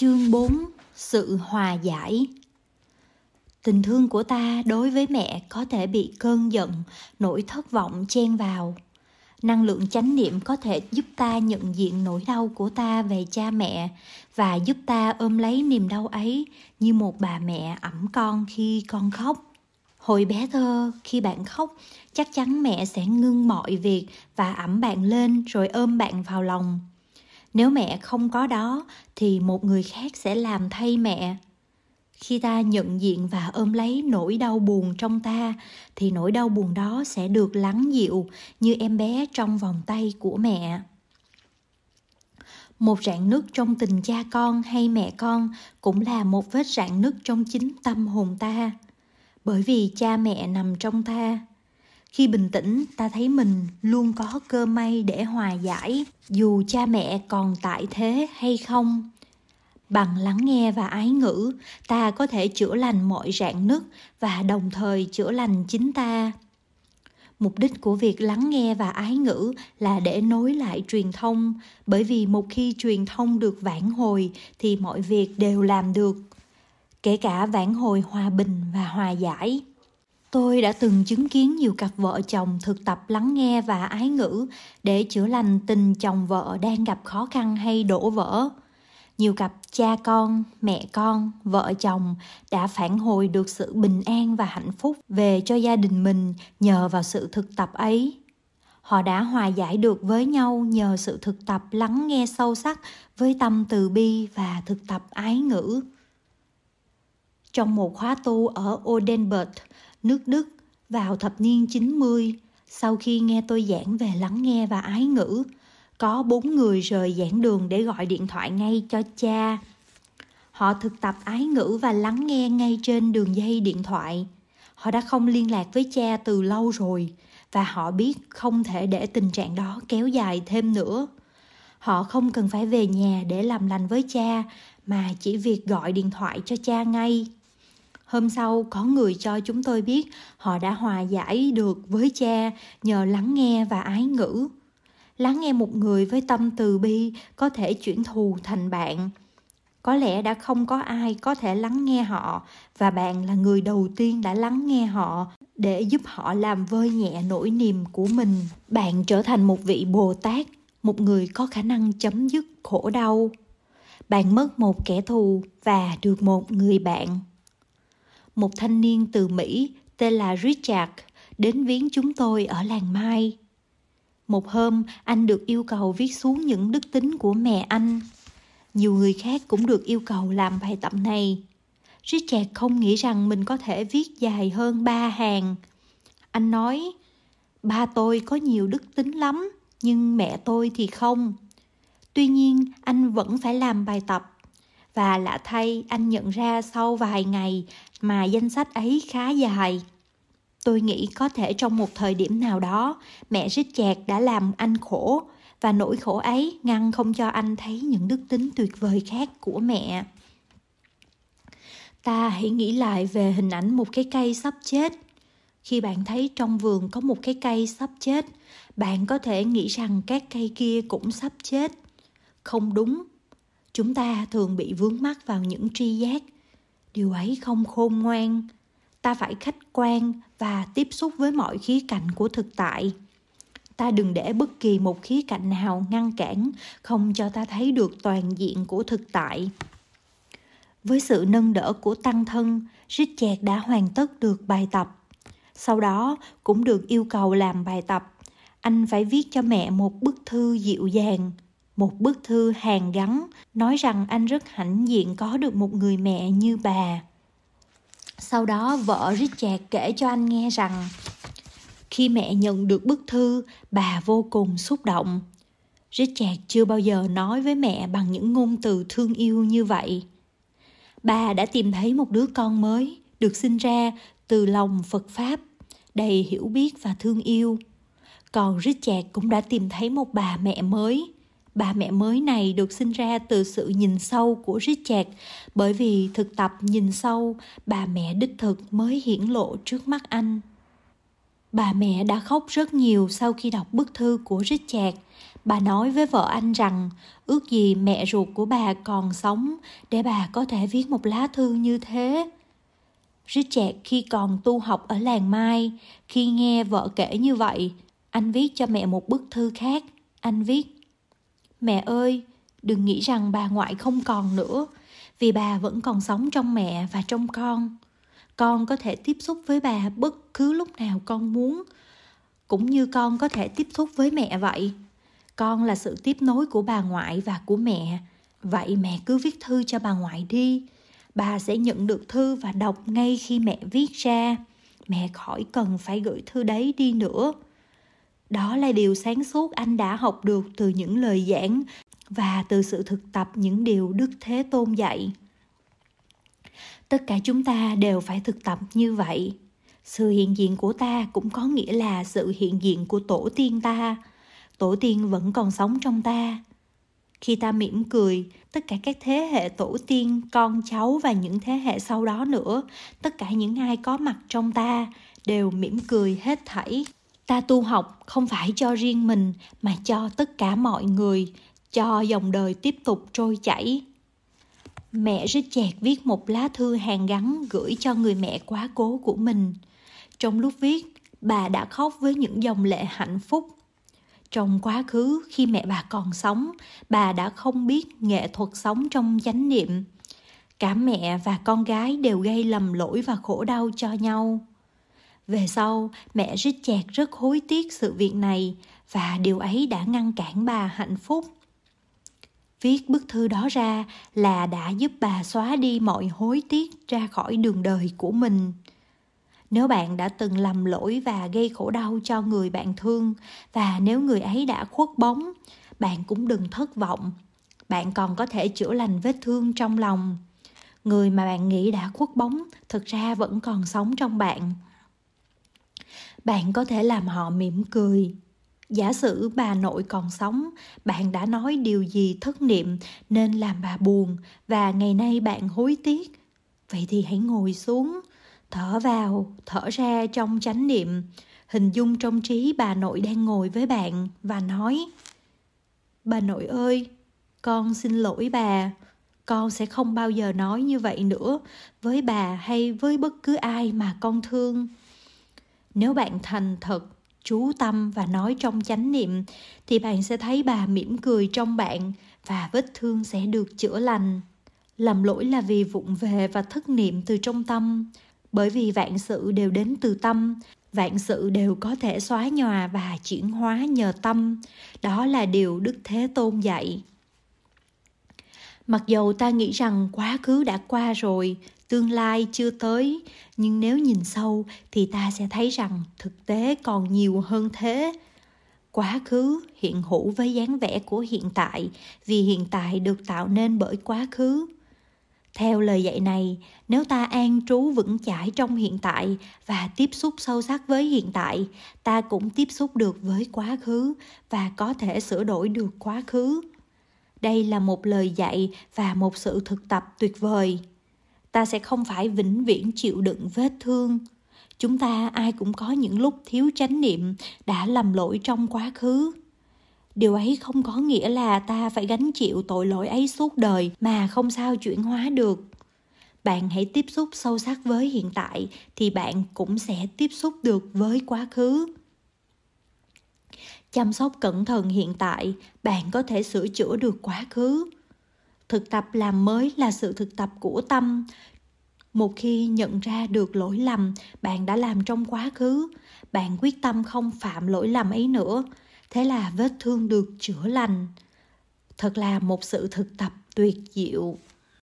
Chương 4 Sự hòa giải Tình thương của ta đối với mẹ có thể bị cơn giận, nỗi thất vọng chen vào. Năng lượng chánh niệm có thể giúp ta nhận diện nỗi đau của ta về cha mẹ và giúp ta ôm lấy niềm đau ấy như một bà mẹ ẩm con khi con khóc. Hồi bé thơ, khi bạn khóc, chắc chắn mẹ sẽ ngưng mọi việc và ẩm bạn lên rồi ôm bạn vào lòng nếu mẹ không có đó, thì một người khác sẽ làm thay mẹ. Khi ta nhận diện và ôm lấy nỗi đau buồn trong ta, thì nỗi đau buồn đó sẽ được lắng dịu như em bé trong vòng tay của mẹ. Một rạn nứt trong tình cha con hay mẹ con cũng là một vết rạn nứt trong chính tâm hồn ta. Bởi vì cha mẹ nằm trong ta khi bình tĩnh, ta thấy mình luôn có cơ may để hòa giải, dù cha mẹ còn tại thế hay không. Bằng lắng nghe và ái ngữ, ta có thể chữa lành mọi rạn nứt và đồng thời chữa lành chính ta. Mục đích của việc lắng nghe và ái ngữ là để nối lại truyền thông, bởi vì một khi truyền thông được vãn hồi thì mọi việc đều làm được, kể cả vãn hồi hòa bình và hòa giải. Tôi đã từng chứng kiến nhiều cặp vợ chồng thực tập lắng nghe và ái ngữ để chữa lành tình chồng vợ đang gặp khó khăn hay đổ vỡ. Nhiều cặp cha con, mẹ con, vợ chồng đã phản hồi được sự bình an và hạnh phúc về cho gia đình mình nhờ vào sự thực tập ấy. Họ đã hòa giải được với nhau nhờ sự thực tập lắng nghe sâu sắc với tâm từ bi và thực tập ái ngữ. Trong một khóa tu ở Odenburg, nước Đức vào thập niên 90 sau khi nghe tôi giảng về lắng nghe và ái ngữ. Có bốn người rời giảng đường để gọi điện thoại ngay cho cha. Họ thực tập ái ngữ và lắng nghe ngay trên đường dây điện thoại. Họ đã không liên lạc với cha từ lâu rồi và họ biết không thể để tình trạng đó kéo dài thêm nữa. Họ không cần phải về nhà để làm lành với cha mà chỉ việc gọi điện thoại cho cha ngay Hôm sau có người cho chúng tôi biết họ đã hòa giải được với cha nhờ lắng nghe và ái ngữ. Lắng nghe một người với tâm từ bi có thể chuyển thù thành bạn. Có lẽ đã không có ai có thể lắng nghe họ và bạn là người đầu tiên đã lắng nghe họ để giúp họ làm vơi nhẹ nỗi niềm của mình. Bạn trở thành một vị Bồ Tát, một người có khả năng chấm dứt khổ đau. Bạn mất một kẻ thù và được một người bạn một thanh niên từ Mỹ tên là Richard đến viếng chúng tôi ở làng Mai. Một hôm, anh được yêu cầu viết xuống những đức tính của mẹ anh. Nhiều người khác cũng được yêu cầu làm bài tập này. Richard không nghĩ rằng mình có thể viết dài hơn ba hàng. Anh nói, ba tôi có nhiều đức tính lắm, nhưng mẹ tôi thì không. Tuy nhiên, anh vẫn phải làm bài tập và lạ thay anh nhận ra sau vài ngày mà danh sách ấy khá dài. Tôi nghĩ có thể trong một thời điểm nào đó mẹ rít chẹt đã làm anh khổ và nỗi khổ ấy ngăn không cho anh thấy những đức tính tuyệt vời khác của mẹ. Ta hãy nghĩ lại về hình ảnh một cái cây sắp chết. Khi bạn thấy trong vườn có một cái cây sắp chết, bạn có thể nghĩ rằng các cây kia cũng sắp chết. Không đúng, chúng ta thường bị vướng mắc vào những tri giác. Điều ấy không khôn ngoan. Ta phải khách quan và tiếp xúc với mọi khía cạnh của thực tại. Ta đừng để bất kỳ một khía cạnh nào ngăn cản, không cho ta thấy được toàn diện của thực tại. Với sự nâng đỡ của tăng thân richard đã hoàn tất được bài tập. Sau đó, cũng được yêu cầu làm bài tập. Anh phải viết cho mẹ một bức thư dịu dàng một bức thư hàn gắn nói rằng anh rất hãnh diện có được một người mẹ như bà. Sau đó vợ Richard kể cho anh nghe rằng khi mẹ nhận được bức thư, bà vô cùng xúc động. Richard chưa bao giờ nói với mẹ bằng những ngôn từ thương yêu như vậy. Bà đã tìm thấy một đứa con mới, được sinh ra từ lòng Phật Pháp, đầy hiểu biết và thương yêu. Còn Richard cũng đã tìm thấy một bà mẹ mới, Bà mẹ mới này được sinh ra từ sự nhìn sâu của Richard bởi vì thực tập nhìn sâu, bà mẹ đích thực mới hiển lộ trước mắt anh. Bà mẹ đã khóc rất nhiều sau khi đọc bức thư của Richard. Bà nói với vợ anh rằng ước gì mẹ ruột của bà còn sống để bà có thể viết một lá thư như thế. Richard khi còn tu học ở làng Mai, khi nghe vợ kể như vậy, anh viết cho mẹ một bức thư khác. Anh viết, Mẹ ơi, đừng nghĩ rằng bà ngoại không còn nữa, vì bà vẫn còn sống trong mẹ và trong con. Con có thể tiếp xúc với bà bất cứ lúc nào con muốn cũng như con có thể tiếp xúc với mẹ vậy. Con là sự tiếp nối của bà ngoại và của mẹ. Vậy mẹ cứ viết thư cho bà ngoại đi. Bà sẽ nhận được thư và đọc ngay khi mẹ viết ra. Mẹ khỏi cần phải gửi thư đấy đi nữa đó là điều sáng suốt anh đã học được từ những lời giảng và từ sự thực tập những điều đức thế tôn dạy. Tất cả chúng ta đều phải thực tập như vậy. Sự hiện diện của ta cũng có nghĩa là sự hiện diện của tổ tiên ta. Tổ tiên vẫn còn sống trong ta. Khi ta mỉm cười, tất cả các thế hệ tổ tiên, con cháu và những thế hệ sau đó nữa, tất cả những ai có mặt trong ta đều mỉm cười hết thảy ta tu học không phải cho riêng mình mà cho tất cả mọi người cho dòng đời tiếp tục trôi chảy Mẹ rít chẹt viết một lá thư hàng gắn gửi cho người mẹ quá cố của mình. Trong lúc viết, bà đã khóc với những dòng lệ hạnh phúc. Trong quá khứ, khi mẹ bà còn sống, bà đã không biết nghệ thuật sống trong chánh niệm. Cả mẹ và con gái đều gây lầm lỗi và khổ đau cho nhau. Về sau, mẹ rít chẹt rất hối tiếc sự việc này và điều ấy đã ngăn cản bà hạnh phúc. Viết bức thư đó ra là đã giúp bà xóa đi mọi hối tiếc ra khỏi đường đời của mình. Nếu bạn đã từng lầm lỗi và gây khổ đau cho người bạn thương và nếu người ấy đã khuất bóng bạn cũng đừng thất vọng. Bạn còn có thể chữa lành vết thương trong lòng. Người mà bạn nghĩ đã khuất bóng thực ra vẫn còn sống trong bạn bạn có thể làm họ mỉm cười. Giả sử bà nội còn sống, bạn đã nói điều gì thất niệm nên làm bà buồn và ngày nay bạn hối tiếc. Vậy thì hãy ngồi xuống, thở vào, thở ra trong chánh niệm. Hình dung trong trí bà nội đang ngồi với bạn và nói, bà nội ơi, con xin lỗi bà. Con sẽ không bao giờ nói như vậy nữa với bà hay với bất cứ ai mà con thương nếu bạn thành thật, chú tâm và nói trong chánh niệm, thì bạn sẽ thấy bà mỉm cười trong bạn và vết thương sẽ được chữa lành. Lầm lỗi là vì vụng về và thất niệm từ trong tâm, bởi vì vạn sự đều đến từ tâm, vạn sự đều có thể xóa nhòa và chuyển hóa nhờ tâm. Đó là điều đức thế tôn dạy. Mặc dầu ta nghĩ rằng quá khứ đã qua rồi tương lai chưa tới. Nhưng nếu nhìn sâu thì ta sẽ thấy rằng thực tế còn nhiều hơn thế. Quá khứ hiện hữu với dáng vẻ của hiện tại, vì hiện tại được tạo nên bởi quá khứ. Theo lời dạy này, nếu ta an trú vững chãi trong hiện tại và tiếp xúc sâu sắc với hiện tại, ta cũng tiếp xúc được với quá khứ và có thể sửa đổi được quá khứ. Đây là một lời dạy và một sự thực tập tuyệt vời ta sẽ không phải vĩnh viễn chịu đựng vết thương. Chúng ta ai cũng có những lúc thiếu chánh niệm đã lầm lỗi trong quá khứ. Điều ấy không có nghĩa là ta phải gánh chịu tội lỗi ấy suốt đời mà không sao chuyển hóa được. Bạn hãy tiếp xúc sâu sắc với hiện tại thì bạn cũng sẽ tiếp xúc được với quá khứ. Chăm sóc cẩn thận hiện tại, bạn có thể sửa chữa được quá khứ thực tập làm mới là sự thực tập của tâm. Một khi nhận ra được lỗi lầm, bạn đã làm trong quá khứ. Bạn quyết tâm không phạm lỗi lầm ấy nữa. Thế là vết thương được chữa lành. Thật là một sự thực tập tuyệt diệu.